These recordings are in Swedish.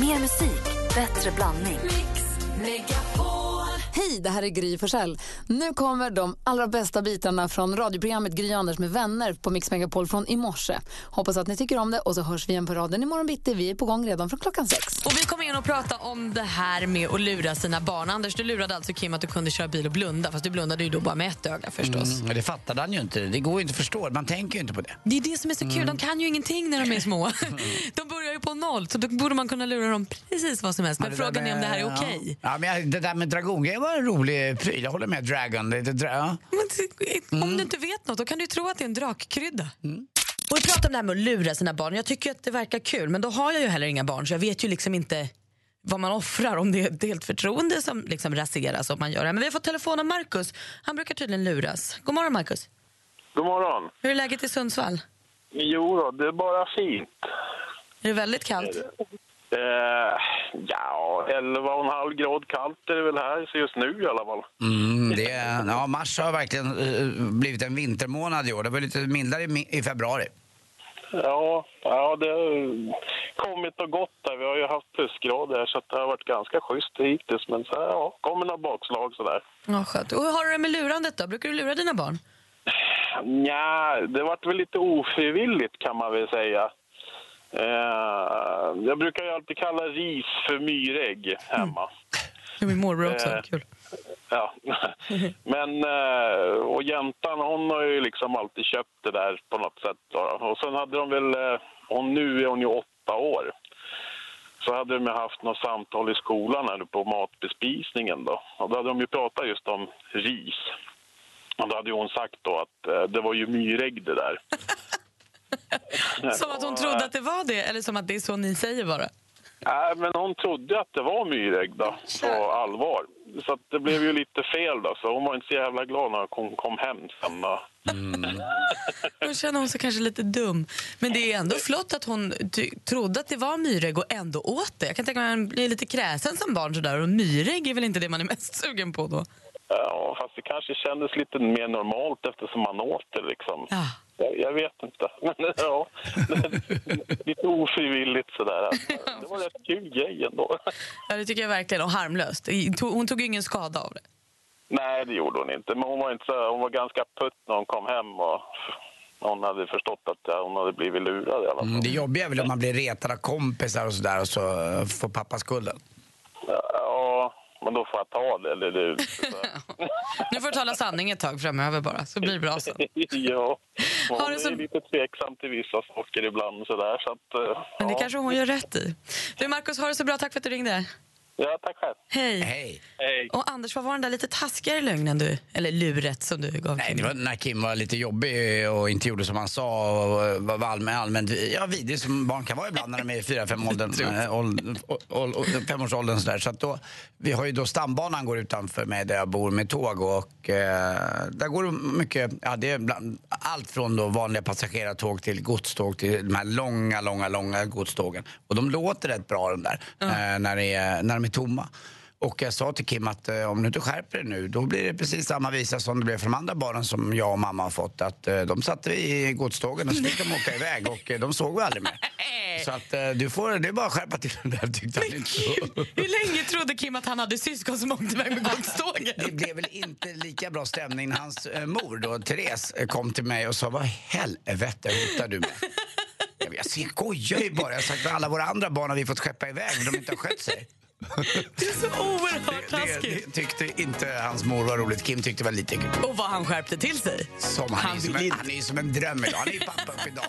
Mer musik, bättre blandning. Hej, det här är Gry Forssell. Nu kommer de allra bästa bitarna från radioprogrammet Gry Anders med vänner på Mix Megapol från i morse. Hoppas att ni tycker om det och så hörs vi igen på raden imorgon bitti. Vi är på gång redan från klockan sex. Och vi kommer in och prata om det här med att lura sina barn. Anders, du lurade alltså Kim att du kunde köra bil och blunda, fast du blundade ju då bara med ett öga förstås. Mm, det fattade han ju inte. Det går ju inte att förstå. Man tänker ju inte på det. Det är det som är så kul. De kan ju ingenting när de är små. De börjar ju på noll, så då borde man kunna lura dem precis vad som helst. Men det frågan är om det här är okej. Ja, ja, men det där med dragongrejen var en rolig pryl. Jag håller med Dragon. Det, det, dra. Men Om du inte vet något, då kan du tro att det är en drakkrydda. Och vi pratar om det här med att lura sina barn. Jag tycker att det verkar kul, men då har jag ju heller inga barn så jag vet ju liksom inte vad man offrar om det är ett helt förtroende som liksom raseras om man gör det. Men vi har fått telefon av Markus. Han brukar tydligen luras. God morgon Markus. God morgon. Hur är läget i Sundsvall? Jo då, det är bara fint. Är det väldigt kallt? Eh, ja, 11,5 grad kallt är det väl här så just nu i alla fall. Mm, det, ja, mars har verkligen eh, blivit en vintermånad i år. Det var lite mildare i, i februari. Ja, ja, det har kommit och gått där. Vi har ju haft plusgrader så att det har varit ganska schysst hittills. Men så här, ja, kommer några bakslag sådär. Ja, skönt. Och hur har du det med lurandet då? Brukar du lura dina barn? Ja, det vart väl lite ofrivilligt kan man väl säga. Eh, jag brukar ju alltid kalla ris för myrägg hemma. Det är min morbror också. Eh, Kul. Ja, men eh, och jäntan hon har ju liksom alltid köpt det där på något sätt. Och sen hade de väl, eh, och nu är hon ju åtta år. Så hade de haft något samtal i skolan här på matbespisningen då. Och då hade de ju pratat just om ris. Och då hade hon sagt då att eh, det var ju myrägg det där. Som att hon trodde att det var det, eller som att det är så ni säger bara? Nej, men hon trodde att det var myrägg då, på allvar. Så att det blev ju lite fel då, så hon var inte så jävla glad när hon kom hem sen då. Då känner hon sig kanske lite dum. Men det är ändå flott att hon trodde att det var myrägg och ändå åt det. Jag kan tänka mig att man blir lite kräsen som barn sådär. Och myrägg är väl inte det man är mest sugen på då? Ja, fast det kanske kändes lite mer normalt eftersom man åt det liksom. Ja. Jag, vet inte. Men ja, lite ofrivilligt sådär. Det var rätt kul grej ändå. Ja, det tycker jag verkligen. Och harmlöst. Hon tog ingen skada av det. Nej, det gjorde hon inte. Men hon var, inte så, hon var ganska putt när hon kom hem och hon hade förstått att hon hade blivit lurad i alla fall. Mm, det jobbiga är väl om man blir retad av kompisar och sådär och så får pappa skulden. Ja, men då får jag ta det. Eller det Nu får du tala sanning ett tag framöver bara, så blir det bra sen. ja, hon Har du är så- lite tveksam till vissa saker ibland. Sådär, så att, eh, Men det ja. kanske hon gör rätt i. Du Markus, ha det så bra. Tack för att du ringde. Ja, tack själv. Hej. Hej. Hej. Och Anders, vad var den där lite taskigare lögnen du, eller luret som du gav Nej, Kim? det var när Kim var lite jobbig och inte gjorde som han sa och var allmänt, allmänt ja, vidrig som barn kan vara ibland när de är i fyra, fem åldern, äh, åld- åld- åld- femårsåldern. Sådär. Så att då, vi har ju då stambanan går utanför mig där jag bor med tåg och eh, där går det mycket, ja det är bland, allt från då vanliga passagerartåg till godståg till de här långa, långa, långa godstågen. Och de låter rätt bra de där eh, när, det är, när de är tomma. Och jag sa till Kim att eh, om du inte skärper dig nu då blir det precis samma visa som det blev för de andra barnen som jag och mamma har fått. Att eh, de satte i godstågen och så fick de åka iväg och eh, de såg vi aldrig mer. Så att du får, det är bara att skärpa till det där tyckte han inte. så. Hur länge trodde Kim att han hade syskon som åkte iväg med Det godstågen? blev väl inte lika bra stämning när hans mor då, Therese, kom till mig och sa vad i helvete hotar du med? Jag, jag skojar ju bara. Jag har sagt att alla våra andra barn har vi fått skeppa iväg men de inte har skött sig. Det är så oerhört Det, taskigt. det tyckte inte hans mor var roligt. Kim tyckte det var lite kul. Och vad han skärpte till sig. Som han, Han är som en, han är som en dröm idag. Han är ju pappa upp i dagen.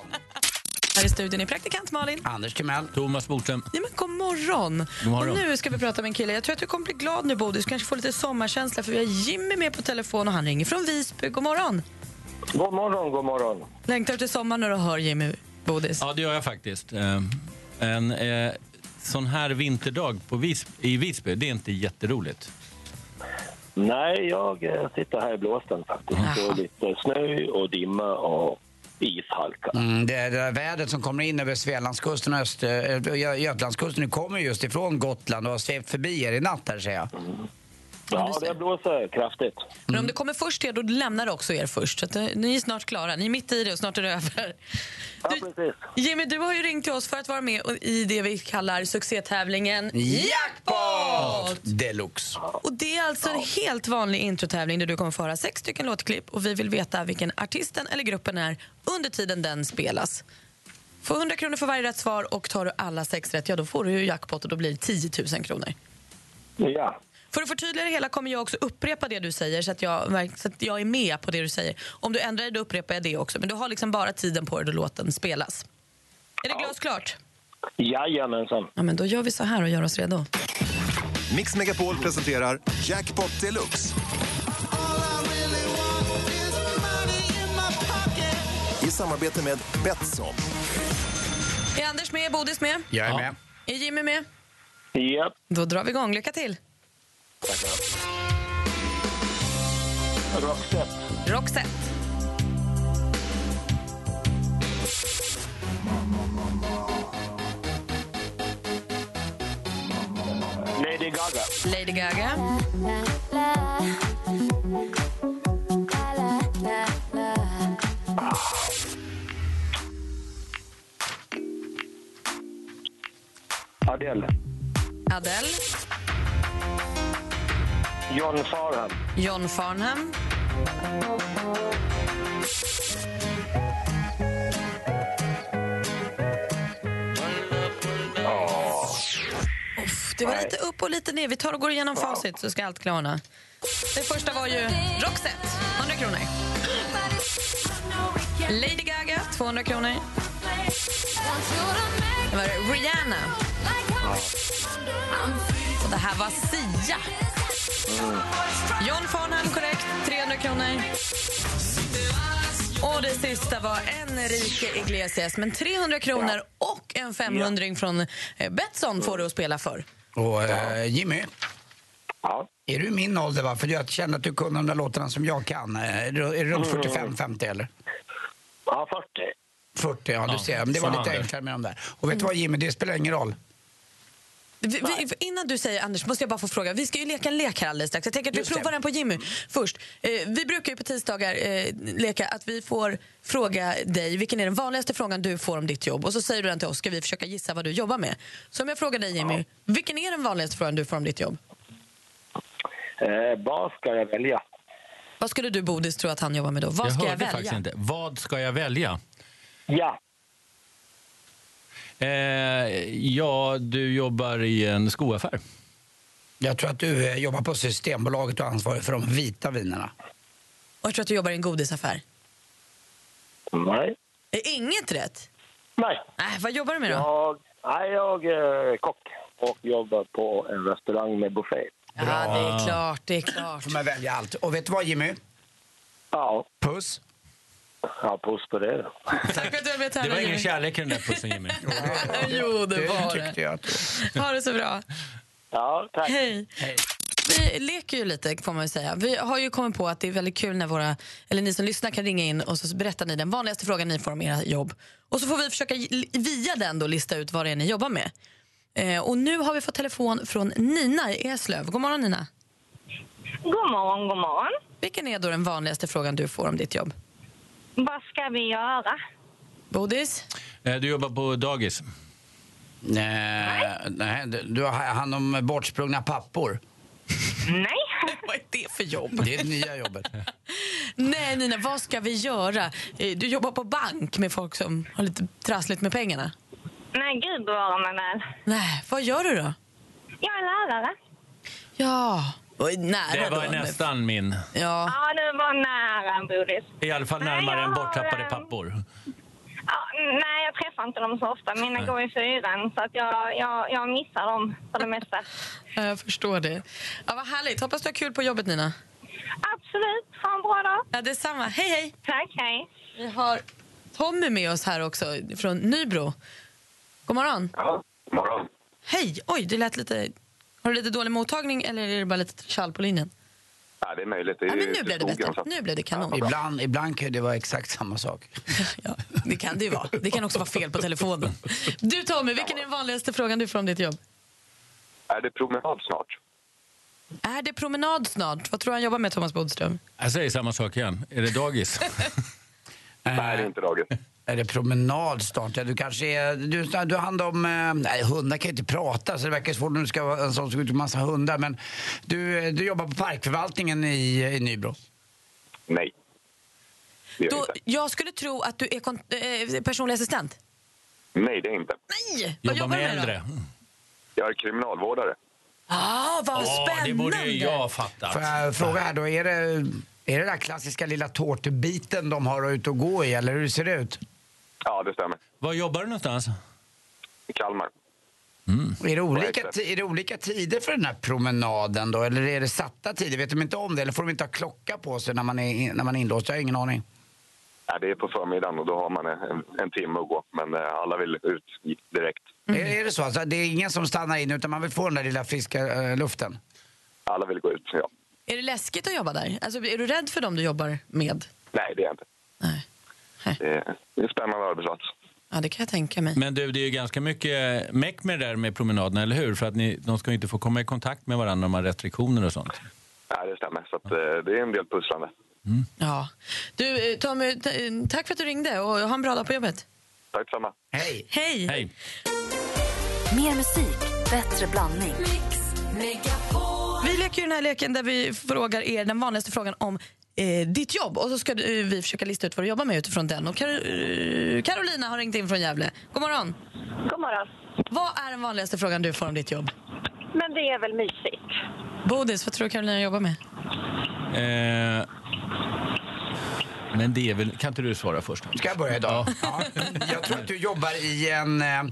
Här i studion är praktikant Malin. Anders Timell. Thomas Bodström. Ja, men god morgon. God morgon. Och nu ska vi prata med en kille. Jag tror att du kommer bli glad nu Bodis. kanske får lite sommarkänsla för vi har Jimmy med på telefon och han ringer från Visby. God morgon. God morgon, god morgon. Längtar du till sommar när du hör Jimmy Bodis? Ja, det gör jag faktiskt. Eh, En eh, sån här vinterdag på Vis- i Visby, det är inte jätteroligt. Nej, jag eh, sitter här i blåsten faktiskt. Jaha. Och lite snö och dimma och ishalka. Mm, det, det där vädret som kommer in över Svealandskusten och Öst, äh, Götalandskusten det kommer just ifrån Gotland och har svept förbi er i natt här ser jag. Ja, det blåser kraftigt. Men om det kommer först er, då lämnar det också er först. Så att, eh, ni är snart klara. Ni är mitt i det och snart är det över. Ja, precis. Jimmy, du har ju ringt till oss för att vara med i det vi kallar succétävlingen Jackpot deluxe. Och Det är alltså en helt vanlig introtävling där du kommer få höra sex stycken låtklipp och vi vill veta vilken artisten eller gruppen är under tiden den spelas. Får 100 kronor för varje rätt svar och tar du alla sex rätt, ja då får du ju jackpot och då blir det 10 000 kronor. Ja. För att förtydliga det hela kommer jag också upprepa det du säger så att jag, så att jag är med på det du säger. Om du ändrar dig då upprepar jag det också. Men du har liksom bara tiden på dig då låten spelas. Är det glasklart? Jajamensan. Ja, men då gör vi så här och gör oss redo. Mix Megapol presenterar Jackpot Deluxe. I samarbete med Betsson. Är Anders med? Bodis med? Jag är med. Är Jimmy med? Japp. Då drar vi igång. Lycka till. Roxette. Roxette. Lady Gaga. Lady Gaga. Adele. Adele. John Farnham. John Farnham. Uff, det var lite upp och lite ner. Vi tar och går igenom facit så ska allt klarna. Det första var ju Roxette, 100 kronor. Lady Gaga, 200 kronor. Det var Rihanna. Och det här var Sia. John Farnham, korrekt. 300 kronor. Och det sista var Enrique Iglesias. Men 300 kronor och en 500 från eh, Betsson får du att spela för. Och eh, Jimmy, Ja. är du min ålder? Va? För jag känner att du kunde de där låtarna som jag kan. Eh, Är du, är du runt 45-50 eller? Ja, 40. 40, ja du ser. Men det var lite enklare med de där. Och vet du vad Jimmy, det spelar ingen roll. Vi, vi, innan du säger Anders, måste jag bara få fråga. Vi ska ju leka en lek här alldeles strax. Jag tänker att vi Just det. provar den på Jimmy först. Eh, vi brukar ju på tisdagar eh, leka att vi får fråga dig vilken är den vanligaste frågan du får om ditt jobb. Och så säger du den till oss, ska vi försöka gissa vad du jobbar med. Så om jag frågar dig Jimmy, vilken är den vanligaste frågan du får om ditt jobb? Eh, vad ska jag välja? Vad skulle du Bodis tro att han jobbar med då? Vad jag ska jag hörde välja? faktiskt inte. Vad ska jag välja? Ja. Eh, ja, du jobbar i en skoaffär. Jag tror att du eh, jobbar på Systembolaget och är ansvarig för de vita vinerna. Och jag tror att du jobbar i en godisaffär. Nej. Är inget rätt? Nej. Nej, vad jobbar du med då? Jag, nej, jag är kock och jobbar på en restaurang med buffé. Ja, det är klart, det är klart. får man välja allt. Och vet du vad Jimmy? Ja. Puss. Ja, puss på det. Tack för att du var med Det var ingen kärlek i den där pussen, Jimmy. Jo, det var tyckte det. jag. Att... Ha det så bra. Ja, tack. Hej. Hej. Vi leker ju lite, får man ju säga. Vi har ju kommit på att det är väldigt kul när våra, eller ni som lyssnar kan ringa in och så berättar ni den vanligaste frågan ni får om era jobb. Och så får vi försöka via den då lista ut vad det är ni jobbar med. Eh, och nu har vi fått telefon från Nina i Eslöv. God morgon Nina. God morgon, god morgon. Vilken är då den vanligaste frågan du får om ditt jobb? Vad ska vi göra? Bodis? Eh, du jobbar på dagis. Nej, nej, du har hand om bortsprungna pappor. Nej. Vad är det för jobb? Det är det nya jobbet. Nej Nina, vad ska vi göra? Eh, Du jobbar på bank med folk som har lite trassligt med pengarna. Nej, gud bevara mig väl. Nej, vad gör du då? Jag är lärare. Ja, vad nära Det var då. nästan min. Ja. Ja, du var nära, Bodis. I alla fall närmare än har, borttappade ehm, pappor. Ja, nej, jag träffar inte dem så ofta. Mina Nej. går i fyran, så att jag, jag, jag missar dem för det mesta. Ja, Jag förstår det. Ja, vad härligt. Hoppas du har kul på jobbet, Nina. Absolut. Ha en bra dag. Ja, detsamma. Hej, hej. Tack, hej. Vi har Tommy med oss här också, från Nybro. God morgon. Ja, morgon. Hej. Oj, det lät lite... Har du lite dålig mottagning eller är det bara lite tjall på linjen? Ja, det är möjligt. Det är Ja, men nu blev det bättre. så Nu blev det kanon. Ibland, ibland kan det vara exakt samma sak. Ja, det kan det ju vara. Det kan också vara fel på telefonen. Du Tommy, vilken är den vanligaste frågan du får om ditt jobb? Är det promenad snart? Är det promenad snart? Vad tror du han jobbar med, Thomas Bodström? Jag säger samma sak igen. Är det dagis? Nej, det är inte dagis. Är det promenad snart? Ja, du kanske är... Du, du har hand om... eh, Nej, hundar kan ju inte prata så det verkar svårt när du ska vara en sån som går ut med massa hundar. Men du, du jobbar på parkförvaltningen i, i Nybro? Nej. Det Då, jag skulle tro att du är kon- eh, personlig assistent. Nej, det är inte. Nej! Vad Jobba jobbar du med med då? äldre. Jag är kriminalvårdare. Ah, vad Ja, spännande! det borde ju jag fattat. Får jag fråga här då, är det, är det den klassiska lilla tårtbiten de har ute och gå i eller hur ser det ut? Ja, det stämmer. Var jobbar du någonstans? I Kalmar. Är det, olika, är det olika tider för den här promenaden då eller är det satta tider? Vet de inte om det eller får de inte ha klocka på sig när man är, när man är inlåst? Jag har ingen aning. Ja, det är på förmiddagen och då har man en, en timme att gå. Men eh, alla vill ut direkt. Är, är det så? Alltså, det är ingen som stannar in utan man vill få den där lilla friska eh, luften? Alla vill gå ut, ja. Är det läskigt att jobba där? Alltså, är du rädd för dem du jobbar med? Nej, det är jag inte. Nej. Det är, en spännande arbetsplats. Ja, det kan jag tänka mig. Men du, det är ju ganska mycket meck med det där med promenaderna, eller hur? För att ni, de ska ju inte få komma i kontakt med varandra, de har restriktioner och sånt. Ja, det stämmer. Så att, eh, det är en del pusslande. Ja. Du, eh, Tommy, t- eh, tack för att du ringde och ha en bra dag på jobbet. Tack detsamma. Hej! Hej! Hej! Mer musik, bättre blandning. Vi leker ju den här leken där vi frågar er den vanligaste frågan om eh, ditt jobb och så ska du, vi försöka lista ut vad du jobbar med utifrån den. Och Kar- eh, Carolina har ringt in från Gävle. God morgon! God morgon. Vad är den vanligaste frågan du får om ditt jobb? Men det är väl mysigt? Bodis, vad tror du Carolina jobbar med? Eh, men det är väl... Kan inte du svara först? Ska jag börja idag? Ja. Jag tror att du jobbar i en, eh,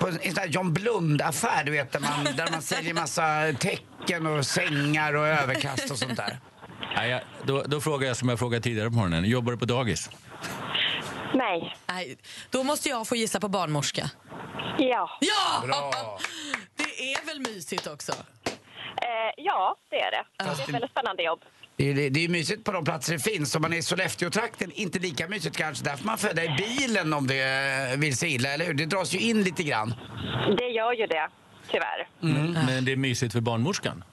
på en sån här John Blund-affär, du vet, där man, där man säljer massa täcken och sängar och överkast och sånt där. Nej, jag, då, då frågar jag som jag frågade tidigare på morgonen. Jobbar du på dagis? Nej. Nej, då måste jag få gissa på barnmorska. Ja. Ja! Bra! Det är väl mysigt också? Eh, ja, det är det. Det är ett väldigt spännande jobb. Det är, det är ju mysigt på de platser det finns. Om man är i Sollefteå-trakten, inte lika mysigt kanske. Där får man föda i bilen om det eh, vill sig illa, eller hur? Det dras ju in lite grann. Det gör ju det, tyvärr. Men det är mysigt för barnmorskan?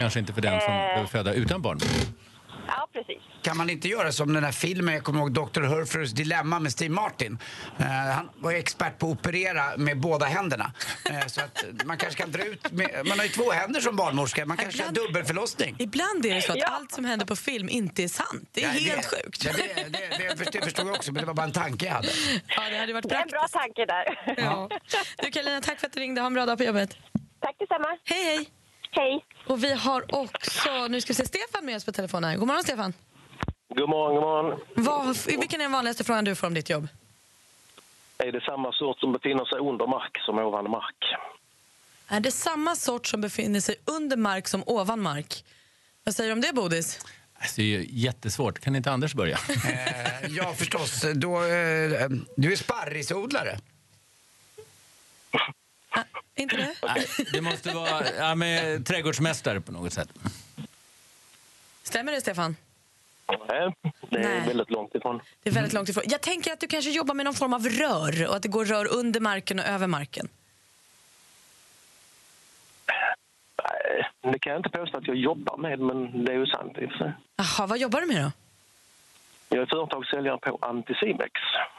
Kanske inte för den som Eh. behöver föda utan barn? Ja, precis. Kan man inte göra som den här filmen, jag kommer ihåg Dr. Hurfers dilemma med Steve Martin. Eh, han var ju expert på att operera med båda händerna. Eh, så att man kanske kan dra ut, med, man har ju två händer som barnmorska, man kanske har Ibland- dubbelförlossning. Ibland är det så att Ja. allt som händer på film inte är sant. Det är Ja, helt sjukt. Ja, det, det, det, det, det förstod jag också, men det var bara en tanke jag hade. Ja, det hade varit Det är en bra praktiskt. tanke där. Ja. Du Carolina, tack för att du ringde. Ha en bra dag på jobbet. Tack detsamma. Hej, hej. Hej. Och vi har också, nu ska vi se, Stefan med oss på telefon här. God morgon Stefan. God morgon, god morgon. Vad, vilken är den vanligaste frågan du får om ditt jobb? Är det samma sort som befinner sig under mark som ovan mark? Är det samma sort som befinner sig under mark som ovan mark? Vad säger du om det Bodis? Alltså, det är ju jättesvårt. Kan inte Anders börja? Eh, ja, förstås. Då, eh, du är sparrisodlare. Inte det? Nej, det måste vara ja, med trädgårdsmästare på något sätt. Stämmer det Stefan? Nej, det är Nej. väldigt långt ifrån. Det är väldigt långt ifrån. Jag tänker att du kanske jobbar med någon form av rör och att det går rör under marken och över marken. Nej, det kan jag inte påstå att jag jobbar med, men det är ju sant i och för sig. Jaha, vad jobbar du med då? Jag är företagssäljare på Anticimex.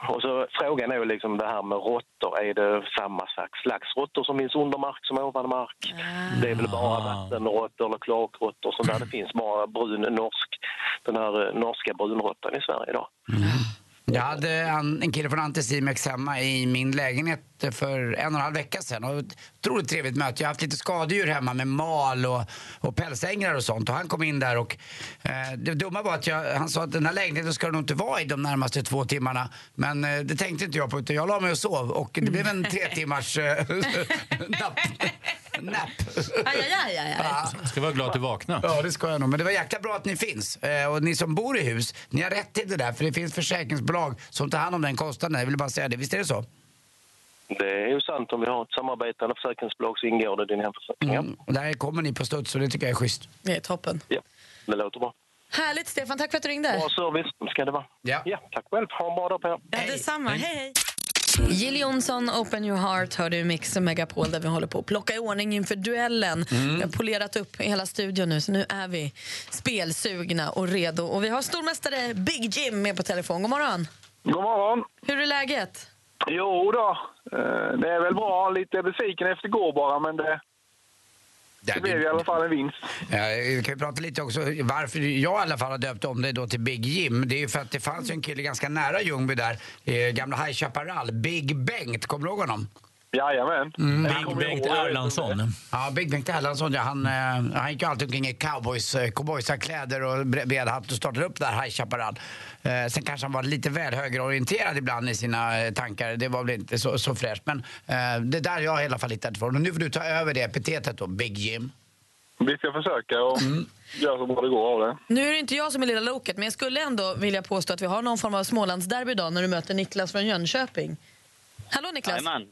Och så frågan är ju liksom det här med råttor. Är det samma slags, slags råttor som finns under mark som ovan mark? Det är väl bara vattenråttor eller kloakråttor som där det finns bara brun norsk, den här norska brunråttan i Sverige idag. Jag hade en, en kille från Anticimex hemma i min lägenhet för en och en halv vecka sedan. Och ett otroligt trevligt möte. Jag har haft lite skadedjur hemma med mal och, och pälsänglar och sånt. Och han kom in där och eh, det dumma var att jag, han sa att den här lägenheten ska du nog inte vara i de närmaste två timmarna. Men eh, det tänkte inte jag på utan jag la mig och sov och det blev en tre timmars eh, napp. Nap. Aj, aj, aj, aj, aj. Ska vara glad att du vaknade. Ja, det ska jag nog. Men det var jäkla bra att ni finns. Eh, och ni som bor i hus, ni har rätt till det där. För det finns försäkringsbolag som tar hand om den kostnaden. Jag vill bara säga det. Visst är det så? Det är ju sant. Om vi har ett samarbetande försäkringsbolag så ingår det i din hemförsäkring. Ja. Mm. Och där kommer ni på studs och det tycker jag är schysst. Det är toppen. ja, det låter bra. Härligt Stefan, tack för att du ringde. Bra service ska det vara. Ja. Ja, tack själv. Ha en bra dag på er. Ja, detsamma. Hej, hej. Jill Johnson, Open your heart, hör du i Mix Megapol där vi håller på att plocka i ordning inför duellen. Mm. Vi har polerat upp hela studion nu, så nu är vi spelsugna och redo. Och vi har stormästare Big Jim med på telefon. God morgon! God morgon! Hur är läget? Jo då, eh, det är väl bra. Lite besviken efter igår bara, men det, det blev i alla fall en vinst. Ja, vi kan ju prata lite också varför jag i alla fall har döpt om det då till Big Jim. Det är ju för att det fanns ju en kille ganska nära Ljungby där, eh, gamla High Chaparral, Big Bengt. Kommer du ihåg honom? Jajamän. Big Bengt Erlandsson. Ja, Big Bengt Erlandsson, ja, han, eh, han gick ju alltid omkring i cowboys, eh, cowboysarkläder och bre- bred hatt och startade upp det här High Chaparral. Eh, sen kanske han var lite väl högerorienterad ibland i sina eh, tankar. Det var väl inte så, så fräscht. Men eh, det där jag i alla fall hittat ifrån. Och nu får du ta över det epitetet då, Big Jim. Vi ska försöka och göra så bra det går av det. Nu är det inte jag som är lilla loket, men jag skulle ändå vilja påstå att vi har någon form av Smålandsderby idag när du möter Niklas från Jönköping. Hallå Niklas! Jajamän.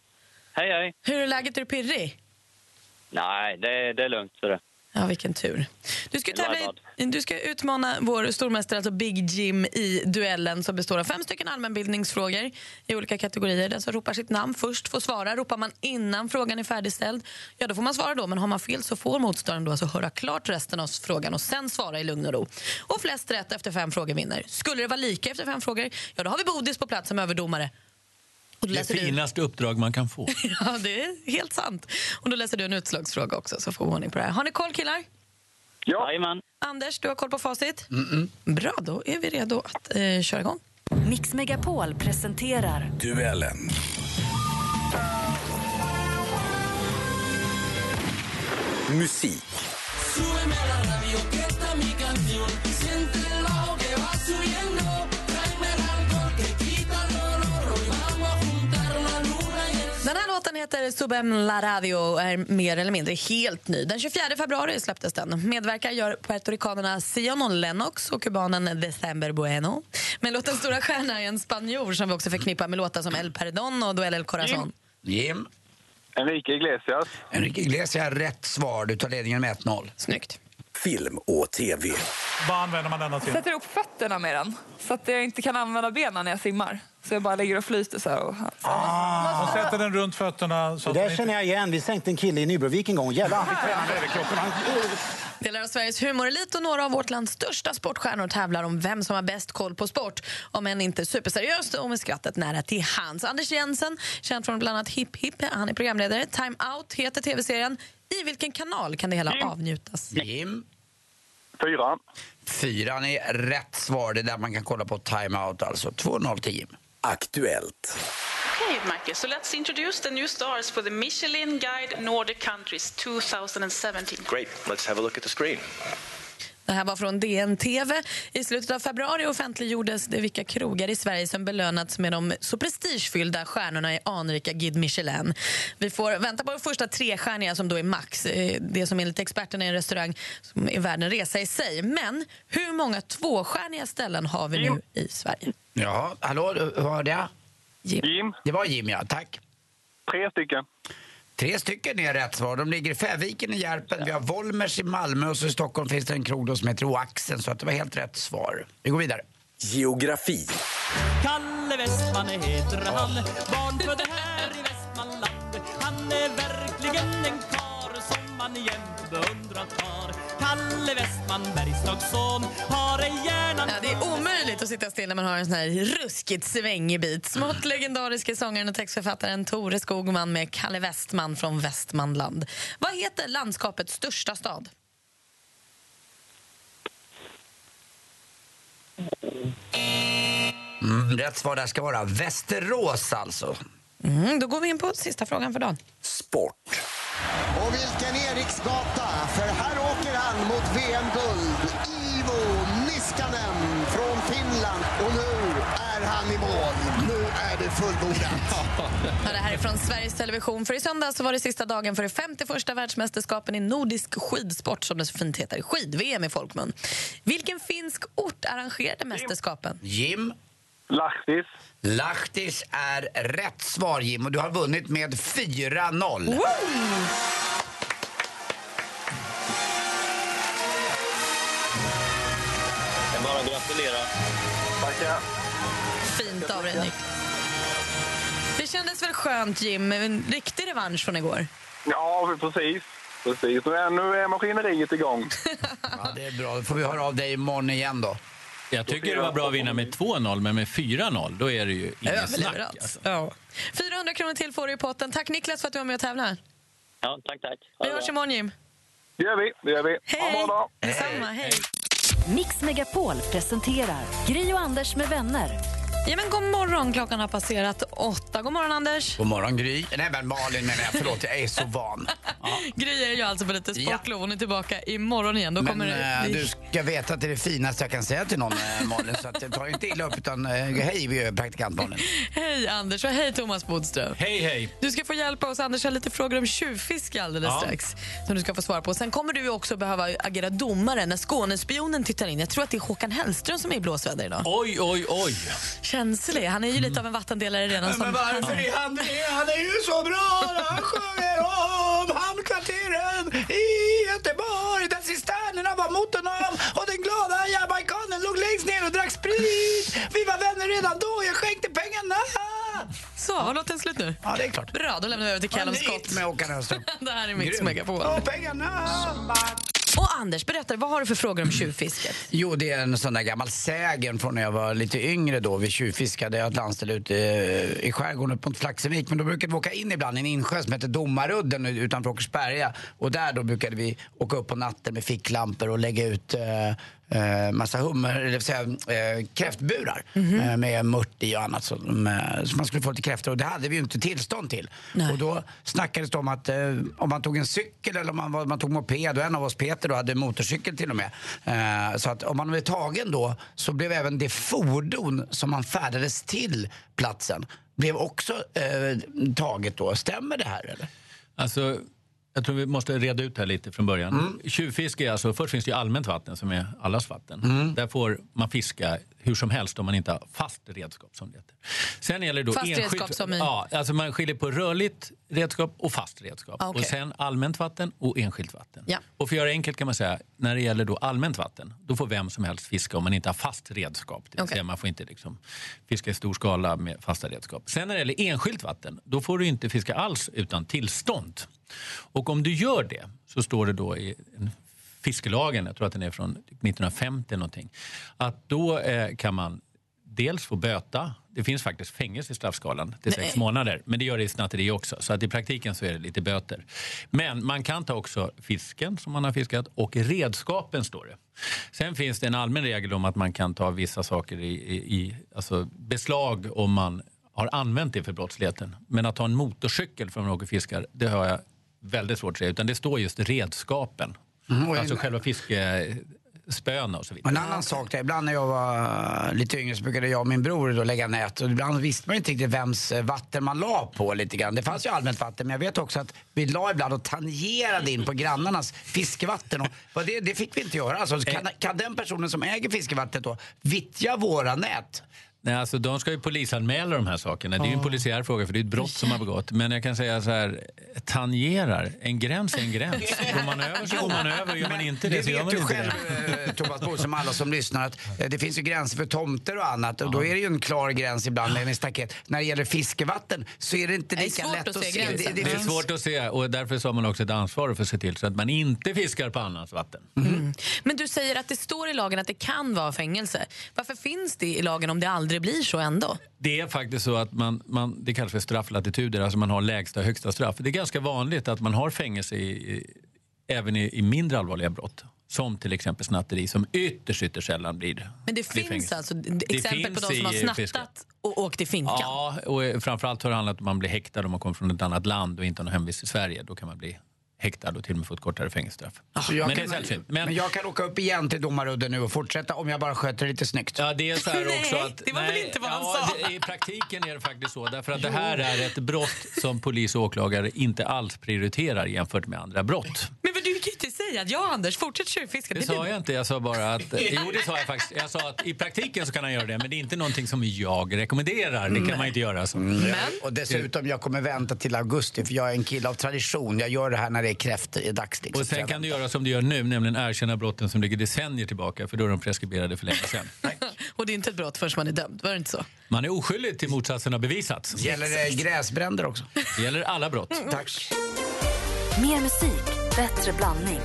Hej, hej. Hur är läget? Är du pirrig? Nej, det, det är lugnt. Så det. Ja, vilken tur. Du ska, tävla du ska utmana vår stormästare, alltså Big Jim, i duellen som består av fem stycken allmänbildningsfrågor i olika kategorier. Den som ropar sitt namn först får svara. Ropar man innan frågan är färdigställd, ja då får man svara då. Men har man fel så får motståndaren då alltså höra klart resten av frågan och sen svara i lugn och ro. Och flest rätt efter fem frågor vinner. Skulle det vara lika efter fem frågor, ja då har vi Bodis på plats som överdomare. Och då Det läser du- finaste uppdrag man kan få. Ja, det är helt sant. Och då läser du en utslagsfråga också så får vi ordning på det här. Har ni koll killar? Ja. Jajamän. Anders, du har koll på facit? Bra, då är vi redo att eh, köra igång. Mix Megapol presenterar Duellen. Musik. Låten heter Subem La Radio och är mer eller mindre helt ny. Den 24 februari släpptes den. Medverkar gör puertoricanerna Sion Lennox och kubanen December Bueno. Men låtens stora stjärna är en spanjor som vi också förknippar med låtar som El Perdón och Duell El Corazon. Jim. Enrique Iglesias. Enrique Iglesias, rätt svar. Du tar ledningen med 1-0. Snyggt. Film och TV. Vad använder man denna till? sätter upp fötterna med den så att jag inte kan använda benen när jag simmar. Så jag bara ligger och flyter så här. Och, Man sätter den runt fötterna. Så Det där den känner jag igen. Vi sänkte en kille i Nybrovik en gång. Jävlar, han fick träna med överkroppen. Delar av Sveriges humorelit och några av vårt lands största sportstjärnor tävlar om vem som har bäst koll på sport. Om än inte superseriöst och med skrattet nära till hands. Anders Jensen, känd från bland annat Hipp Hipp, han är programledare. Time Out heter tv-serien. I vilken kanal kan det hela avnjutas? Jim. Fyra. Fyran är rätt svar. Det är där man kan kolla på timeout alltså. 2-0 till Jim. Aktuellt. Okay, Michael, so let's introduce the new stars for the Michelin Guide Nordic Countries 2017. Great. Let's have a look at the screen. Det här var från DN-TV. I slutet av februari offentliggjordes det vilka krogar i Sverige som belönats med de så prestigefyllda stjärnorna i anrika Guide Michelin. Vi får vänta på de första tre stjärniga som då är max. Eh, Det som enligt experterna är en restaurang som är värd en resa i sig. Men hur många tvåstjärniga ställen har vi nu i Sverige? Ja, hallå, hörde jag? Jim. Det var Jim, ja. Tack. Tre stycken. Tre stycken är rätt svar. De ligger i Fäviken i Järpen, vi har Volmers i Malmö och så i Stockholm finns det en krog som heter Oaxen. Så att det var helt rätt svar. Vi går vidare. Geografi. Kalle Westman heter han, barnfödd här i Västmanland. Han är verkligen en karl som man jämt beundrat har. Kalle Westman, Bergslags son, har ej hjärnan Ja, det är omöjligt att sitta still när man har en sån här ruskigt svängig bit. Smått legendariska sångaren och textförfattaren Tore Skogman med Kalle Westman från Västmanland. Vad heter landskapets största stad? Mm, rätt svar där ska vara Västerås alltså. Mm, då går vi in på sista frågan för dagen. Sport. Och vilken Eriksgata, för här mot VM-guld. Ivo Niskanen från Finland. Och nu är han i mål. Nu är det fullbordat. Ja, det här är från Sveriges Television. För I söndag så var det sista dagen för det 51 världsmästerskapen i nordisk skidsport som det så fint heter. Skid-VM i folkmun. Vilken finsk ort arrangerade mästerskapen? Jim. Lahtis. Lahtis är rätt svar Jim och du har vunnit med 4-0. Jag gratulera. Tackar. Fint av dig, Niklas. Det kändes väl skönt, Jim? En riktig revansch från igår. Ja, precis. precis. Nu är, nu är maskineriet igång. Ja, det är bra. Då får vi höra av dig imorgon igen då. Jag tycker det var bra att vinna med 2-0, men med 4-0 då är det ju inget snack. Alltså. Ja. 400 kronor till får du i potten. Tack Niklas för att du var med och tävlade. Ja, tack, tack. Vi hörs imorgon, Jim. Det gör vi. Det gör vi. Hej! Ha en bra dag. Detsamma, hej. Mix Megapol presenterar Gry och Anders med vänner. Ja, men god morgon, klockan har passerat åtta. God morgon, Anders. God morgon Gry. Nej men Malin menar jag, förlåt jag är så van. Gry är ju alltså på lite sportlov. Hon är tillbaka imorgon igen. Då Men kommer det eh, du ska veta att det är det finaste jag kan säga till någon eh, Malin så att tar inte illa upp utan eh, hej vi är praktikant Malin. Hej Anders och hej Thomas Bodström. Hej, hej. Du ska få hjälpa oss. Anders har lite frågor om tjuvfiske alldeles Ja. strax. Som du ska få svara på. Sen kommer du också behöva agera domare när Skånespionen tittar in. Jag tror att det är Håkan Hellström som är i blåsväder idag. Oj, oj, oj. Känslig. Han är ju lite av en vattendelare redan. som... är han det? Han är ju så bra han sjunger om hamnkvarteren i Göteborg där cisternerna var mot honom och den glada jamaikanen låg längst ner och drack sprit. Vi var vänner redan då, jag skänkte pengarna. Så, var låten slut nu? Ja, det är klart. Bra, då lämnar vi över till Callum Scott. med Håkan Hellström. Det här är Mix. Megapol. Och pengarna. Och Anders, berätta, vad har du för frågor om tjuvfisket? Jo, det är en sån där gammal sägen från när jag var lite yngre då. Vi tjuvfiskade, jag hade landställe ute eh, i skärgården upp mot Flaxevik. Men då brukade vi åka in ibland i en insjö som heter Domarudden utanför Åkersberga. Och där då brukade vi åka upp på natten med ficklampor och lägga ut eh, eh, massa hummer, eller vill säga eh, kräftburar eh, med mört i och annat som, eh, så man skulle få lite kräftor och det hade vi ju inte tillstånd till. Och då snackades det om att eh, om man tog en cykel eller om man, var- man tog moped och en av oss, Peter, då, hade motorcykel till och med. Eh, så att om man blev tagen då så blev även det fordon som man färdades till platsen blev också eh, taget då. Stämmer det här eller? Alltså, jag tror vi måste reda ut det här lite från början. Mm. Tjuvfiske är alltså, först finns det ju allmänt vatten som är allas vatten. Mm. Där får man fiska hur som helst om man inte har fast redskap som det heter. Sen gäller det då Fast enskilt, redskap som i? Ja, alltså man skiljer på rörligt redskap och fast redskap. Ah, okej. Och sen allmänt vatten och enskilt vatten. Ja. Och för att göra det enkelt kan man säga, när det gäller då allmänt vatten, då får vem som helst fiska om man inte har fast redskap. Det vill säga man får inte liksom fiska i stor skala med fasta redskap. Sen när det gäller enskilt vatten, då får du inte fiska alls utan tillstånd. Och om du gör det, så står det då i en fiskelagen, jag tror att den är från 1950 eller någonting, att då eh, kan man dels få böta, det finns faktiskt fängelse i straffskalan till sex månader, men det gör det i snatteri också. Så att i praktiken så är det lite böter. Men man kan ta också fisken som man har fiskat och redskapen står det. Sen finns det en allmän regel om att man kan ta vissa saker i, i, i alltså beslag om man har använt det för brottsligheten. Men att ta en motorcykel från åker och fiskar, det har jag väldigt svårt att säga. Utan det står just redskapen. Mm, och en- alltså själva fiskespöna och så vidare. En annan sak, där, ibland när jag var lite yngre så brukade jag och min bror då lägga nät och ibland visste man inte riktigt vems eh, vatten man la på lite grann. Det fanns ju allmänt vatten men jag vet också att vi la ibland och tangerade in på grannarnas fiskevatten och det, det fick vi inte göra. Alltså, kan, kan den personen som äger fiskevattnet då vittja våra nät? Nej, alltså, de ska ju polisanmäla de här sakerna. Det är ju en polisiär fråga för det är ett brott som har begått. Men jag kan säga så här, tangerar, en gräns är en gräns. Går man över så går man över, gör man inte det Det så gör man inte själv, det. eh, Thomas Bodström, alla som lyssnar, att eh, det finns ju gränser för tomter och annat. Och då är det ju en klar gräns ibland med en staket. När det gäller fiskevatten så är det inte Det är lika svårt lätt att att se se. gränsen. Det är finns- svårt att se och därför har man också ett ansvar för att se till så att man inte fiskar på annans vatten. Men du säger att det står i lagen att det kan vara fängelse. Varför finns det i lagen om det aldrig blir så ändå? Det är faktiskt så att man, man, det kallas för strafflatituder, alltså man har lägsta och högsta straff. Det är ganska vanligt att man har fängelse i, i, även i, i mindre allvarliga brott. Som till exempel snatteri som ytterst, ytterst sällan blir Men det blir finns alltså Det exempel på finns de som har snattat fiske. och åkt i finkan? Ja, och framförallt har det handlat om att man blir häktad om man kommer från ett annat land och inte har någon hemvist i Sverige. Då kan man bli häktad och till och med få ett kortare fängelsestraff. Jag Men det är sällsynt. Men... jag kan åka upp igen till domarudden nu och fortsätta om jag bara sköter det lite snyggt. Ja, det är så här också att... det var väl inte vad han ja, sa? Det, I praktiken är det faktiskt så. Därför att det här är ett brott som polis och åklagare inte alls prioriterar jämfört med andra brott. Men vad du kan ju inte säga att jag Anders fortsätter tjuvfiska. Det sa jag inte. Jag sa bara att... Jo, det sa jag faktiskt. Jag sa att i praktiken så kan han göra det, men det är inte någonting som jag rekommenderar. Det kan man inte göra. Så. Men... Och dessutom, jag kommer vänta till augusti för jag är en kille av tradition. Jag gör det här när det kräftor i dags. Liksom. Och sen kan du göra som du gör nu, nämligen erkänna brotten som ligger decennier tillbaka, för då är de preskriberade för länge sedan. Och det är inte ett brott förrän man är dömd, var det inte så? Man är oskyldig till motsatsen har bevisats. Gäller det gräsbränder också? Det gäller alla brott. Tack. Mer musik, bättre blandning.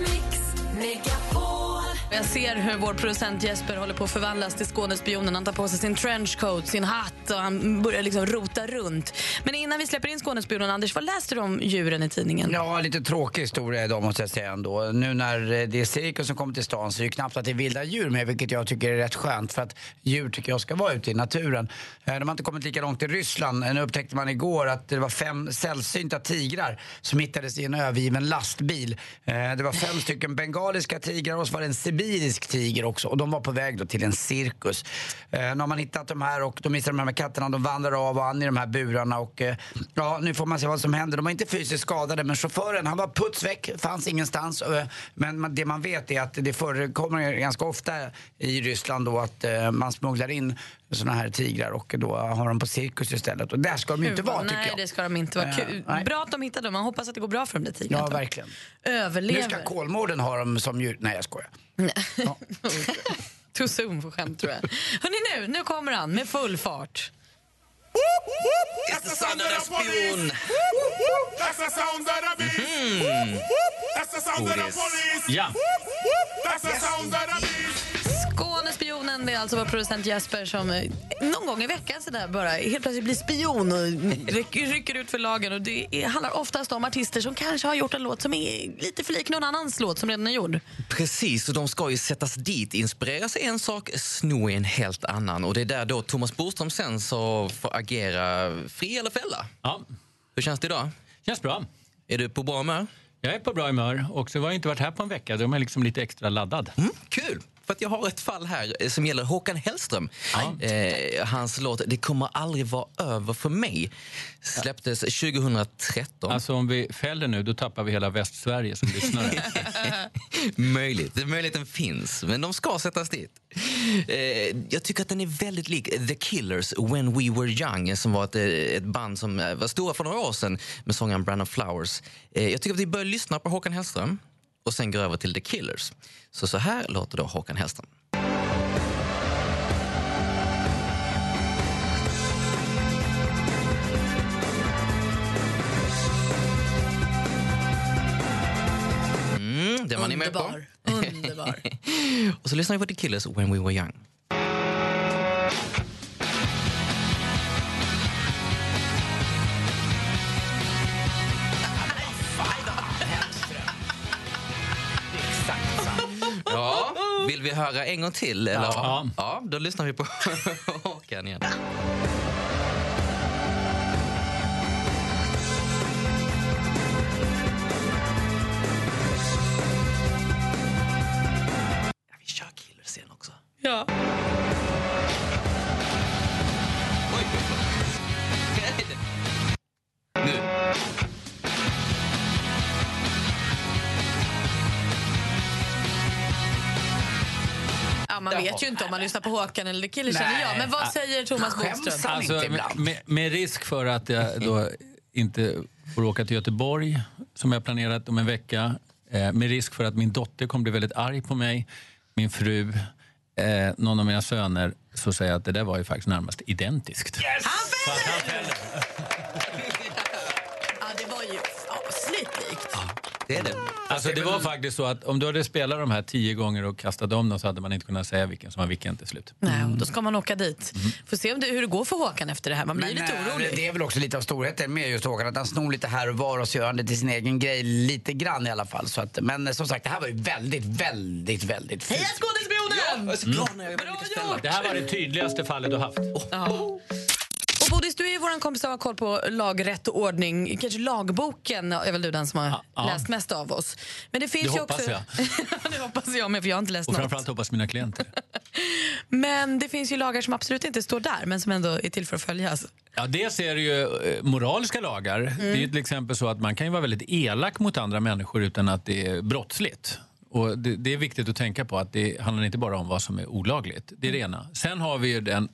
Jag ser hur vår producent Jesper håller på att förvandlas till Skånespionen. Han tar på sig sin trenchcoat, sin hatt och han börjar liksom rota runt. Men innan vi släpper in Skånespionen, Anders, vad läste du om djuren i tidningen? Ja, lite tråkig historia idag måste jag säga ändå. Nu när eh, det är cirkus som kommer till stan så är det knappt att det är vilda djur med, vilket jag tycker är rätt skönt för att djur tycker jag ska vara ute i naturen. Eh, de har inte kommit lika långt i Ryssland. Eh, nu upptäckte man igår att det var fem sällsynta tigrar som hittades i en övergiven lastbil. Det var fem stycken bengaliska tigrar och så var det en sibirisk tiger också och de var på väg då till en cirkus. Eh, Nu har man hittat de här och de missar de här med katterna. De vandrar av och an i de här burarna och eh, ja, nu får man se vad som händer. De var inte fysiskt skadade men chauffören han var puts väck, fanns ingenstans. Eh, Men man- det man vet är att det förekommer ganska ofta i Ryssland då att eh, man smugglar in såna här tigrar och då har de på cirkus istället. Och där ska de ju inte vara tycker Nej, jag. det ska de inte vara. Eh, Kul. nej. Bra att de hittade dem. Man hoppas att det går bra för de där tigrarna. Ja, verkligen. Överlever. Nu ska Kolmården ha dem som djur. Nej, jag skojar. Too soon för skämt tror jag. Hörrni nu, nu kommer han med full fart. It's the sound of the spion. That's the sound of the beast. Mhm. That's the sound of the police. Ja. That's the sound of the beast. Skånespionen, det är alltså vår producent Jesper som eh, någon gång i veckan så där bara helt plötsligt blir spion och rycker, ut för lagen. Och det handlar oftast om artister som kanske har gjort en låt som är lite för lik någon annans låt som redan är gjord. Precis, och de ska ju sättas dit, inspireras i en sak, sno i en helt annan. Och det är där då Thomas Boström sen så får agera fri eller fälla. Ja. Hur känns det idag? Känns bra. Är du på bra humör? Jag är på bra humör och så har jag inte varit här på en vecka. Då är man liksom lite extra laddad. Mm, kul! För att jag har ett fall här eh, som gäller Håkan Hellström. Eh, hans låt Det kommer aldrig vara över för mig släpptes 2013. Alltså om vi fäller nu, då tappar vi hela Västsverige som lyssnare. Möjligt. Möjligheten finns, men de ska sättas dit. Eh, jag tycker att den är väldigt lik The Killers, When We Were Young som var ett, eh, ett band som eh, var stora för några år sedan med sångaren Brandon Flowers. Eh, jag tycker att vi bör lyssna på Håkan Hellström och sen gå över till The Killers. Så så här låter då Håkan Hellström. Mm, den var ni med på. Underbar. och så lyssnar vi på The Killers, When We Were Young. Vill vi höra en gång till? Eller? Ja. ja, då lyssnar vi på Håkan igen. Ja, inte om man lyssnar på Håkan eller The Killers känner jag. Men vad säger Thomas Bodström? Alltså, med, med, risk för att jag då inte får åka till Göteborg som jag planerat om en vecka. Eh, med risk för att min dotter kommer bli väldigt arg på mig, min fru, eh, någon av mina söner. Så säger jag att det där var ju faktiskt närmast identiskt. Ja, det var ju fasligt likt. Det är det. Alltså det var faktiskt så att om du hade spelat de här tio gånger och kastat om dem så hade man inte kunnat säga vilken som var vilken till slut. Nej, och då ska man åka dit. Får se om det, hur det går för Håkan efter det här. Man blir lite eh, orolig. Det är väl också lite av storheten med just Håkan, att han snor lite här och var och så gör han det till sin egen grej lite grann i alla fall. Så att, men eh, som sagt, det här var ju väldigt, väldigt, väldigt fint. Heja Skådespionen! Jag är så glad när jag gjort! Det här var det tydligaste fallet du haft. Ja. Bodis, du är ju vår kompis och har koll på lag, rätt och ordning. Kanske lagboken är väl du den som har ja. läst mest av oss. Men det finns Det ju hoppas också... jag. det hoppas jag med, för jag har inte läst Och något. framförallt hoppas mina klienter. Men det finns ju lagar som absolut inte står där, men som ändå är till för att följas. Ja, dels är det ju eh, moraliska lagar. Det är ju till exempel så att man kan ju vara väldigt elak mot andra människor utan att det är brottsligt. Och det, det är viktigt att tänka på att det handlar inte bara om vad som är olagligt. Det är det ena. Sen har vi ju den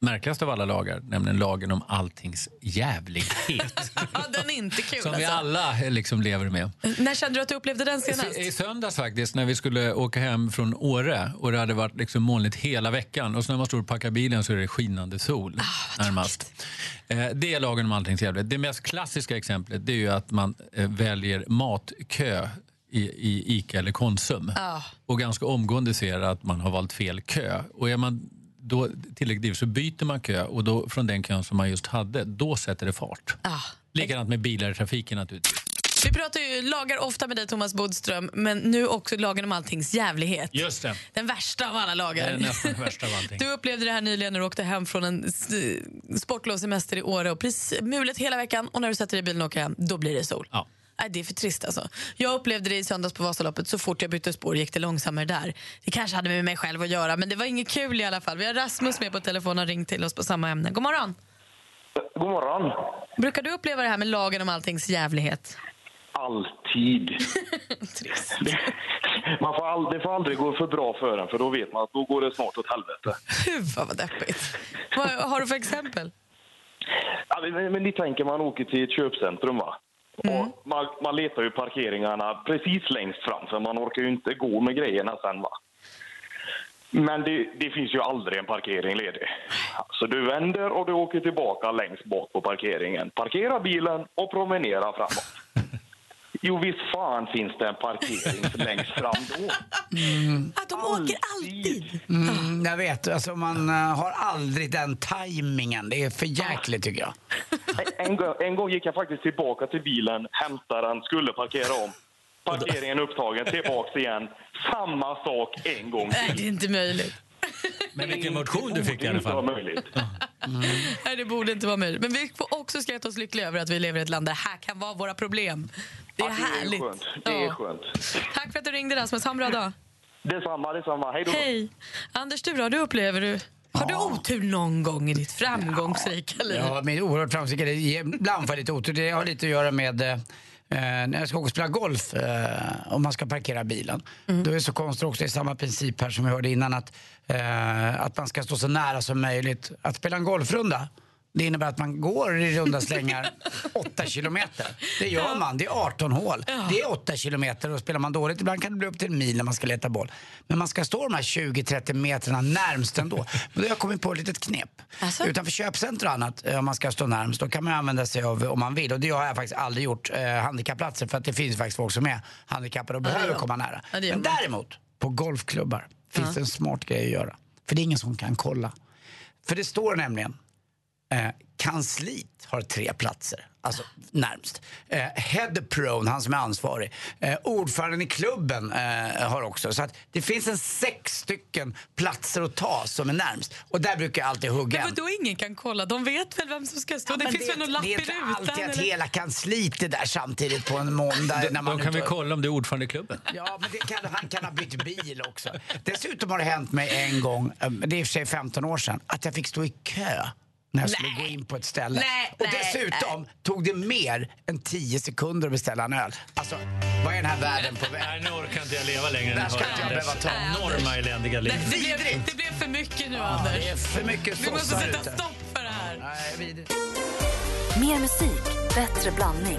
märkligaste av alla lagar, nämligen lagen om alltings jävlighet. Den är inte kul som vi alltså. alla eh, liksom lever med. När kände du att du upplevde den senast? I söndags faktiskt, när vi skulle åka hem från Åre och det hade varit liksom molnigt hela veckan och så när man står och packar bilen så är det skinande sol närmast. Eh, Det är lagen om alltings jävlighet. Det mest klassiska exemplet det är ju att man eh, väljer matkö i, i Ica eller Konsum Ja. och ganska omgående ser att man har valt fel kö. Och är man då ivrig så byter man kö och då från den kön som man just hade, då sätter det fart. Ja. Likadant med bilar i trafiken naturligtvis. Vi pratar ju lagar ofta med dig Thomas Bodström, men nu också lagen om alltings jävlighet. Just det. Den värsta av alla lagar. nästan det värsta av allting. Du upplevde det här nyligen när du åkte hem från en sportlovssemester i Åre och precis mulet hela veckan och när du sätter dig i bilen och åker hem, då blir det sol. Ja. Nej, det är för trist alltså. Jag upplevde det i söndags på Vasaloppet. Så fort jag bytte spår gick det långsammare där. Det kanske hade med mig själv att göra, men det var inget kul i alla fall. Vi har Rasmus med på telefon och ringt till oss på samma ämne. God morgon! God morgon. Brukar du uppleva det här med lagen om alltings jävlighet? Alltid. Det- man får all, det får aldrig gå för bra för en, för då vet man att då går det snart åt helvete. Fy vad deppigt. Vad har du för exempel? Ja, men, men ni tänker, man åker till ett köpcentrum va? Och man, man letar ju parkeringarna precis längst fram, för man orkar ju inte gå med grejerna sen va? Men det, det finns ju aldrig en parkering ledig. Så du vänder och du åker tillbaka längst bak på parkeringen. Parkera bilen och promenera framåt. Jo, visst fan finns det en parkering längst fram då. Att de åker alltid! Mm, jag vet, alltså man eh, har aldrig den tajmingen. Det är för jäkligt tycker jag. En, gång- en gång gick jag faktiskt tillbaka till bilen, hämtade den, skulle parkera om. Parkeringen upptagen, tillbaks igen. Samma sak en gång Nej, till. det är inte möjligt. Men vilken motion du fick i alla fall. möjligt. Nej, det borde inte vara möjligt. Men vi får också skratta oss lyckliga över att vi lever i ett land där det här kan vara våra problem. Det är Ja, härligt. Det är skönt. Det är Ja. skönt. Tack för att du ringde Rasmus. Ha en bra dag. Detsamma, detsamma. Hej då. Hej. Anders, du då? Du upplever du... Har du otur någon gång i ditt framgångsrika liv? Ja, men oerhört framgångsrika. Det- Ibland får jag lite otur. Det har lite att göra med eh, när jag ska åka och spela golf eh, och man ska parkera bilen. Då är det så konstigt också, det är samma princip här som vi hörde innan att, eh, att man ska stå så nära som möjligt. Att spela en golfrunda det innebär att man går i runda slängar 8 kilometer. Det gör man. Det är 18 hål. Det är 8 kilometer och spelar man dåligt ibland kan det bli upp till en mil när man ska leta boll. Men man ska stå de här 20-30 metrarna närmst ändå. Men då har jag kommit på ett litet knep. Utanför köpcenter och annat, eh, om man ska stå närmst, då kan man använda sig av, om man vill, och det har jag faktiskt aldrig gjort, eh, handikappplatser för att det finns faktiskt folk som är handikappade och behöver komma nära. Men däremot, på golfklubbar finns det en smart grej att göra. För det är ingen som kan kolla. För det står nämligen Eh, kansliet har tre platser, alltså närmst. Eh, head prone, han som är ansvarig. Eh, ordföranden i klubben eh, har också. Så att det finns en sex stycken platser att ta som är närmst. Och där brukar jag alltid hugga Men en. vadå ingen kan kolla? De vet väl vem som ska stå? Ja, det finns väl någon lapp det i är inte rutan? alltid att eller? hela kansliet är där samtidigt på en måndag. De, när man de kan vi kolla om det är ordförande i klubben. Ja, men det kan, han kan ha bytt bil också. Dessutom har det hänt mig en gång, eh, det är i och för sig 15 år sedan, att jag fick stå i kö när jag skulle gå in på ett ställe. Nej, och nej, dessutom tog det mer än 10 sekunder att beställa en öl. Alltså, vad är den här världen på väg? Nej, nu orkar inte jag leva längre. Där ska inte jag behöva ta. Enorma eländiga liv. Nej, det, blev, det blev för mycket nu, Ja, Anders. det är för mycket Vi måste sätta ute. stopp för det här. Nej, vidrigt. Mer musik, bättre blandning.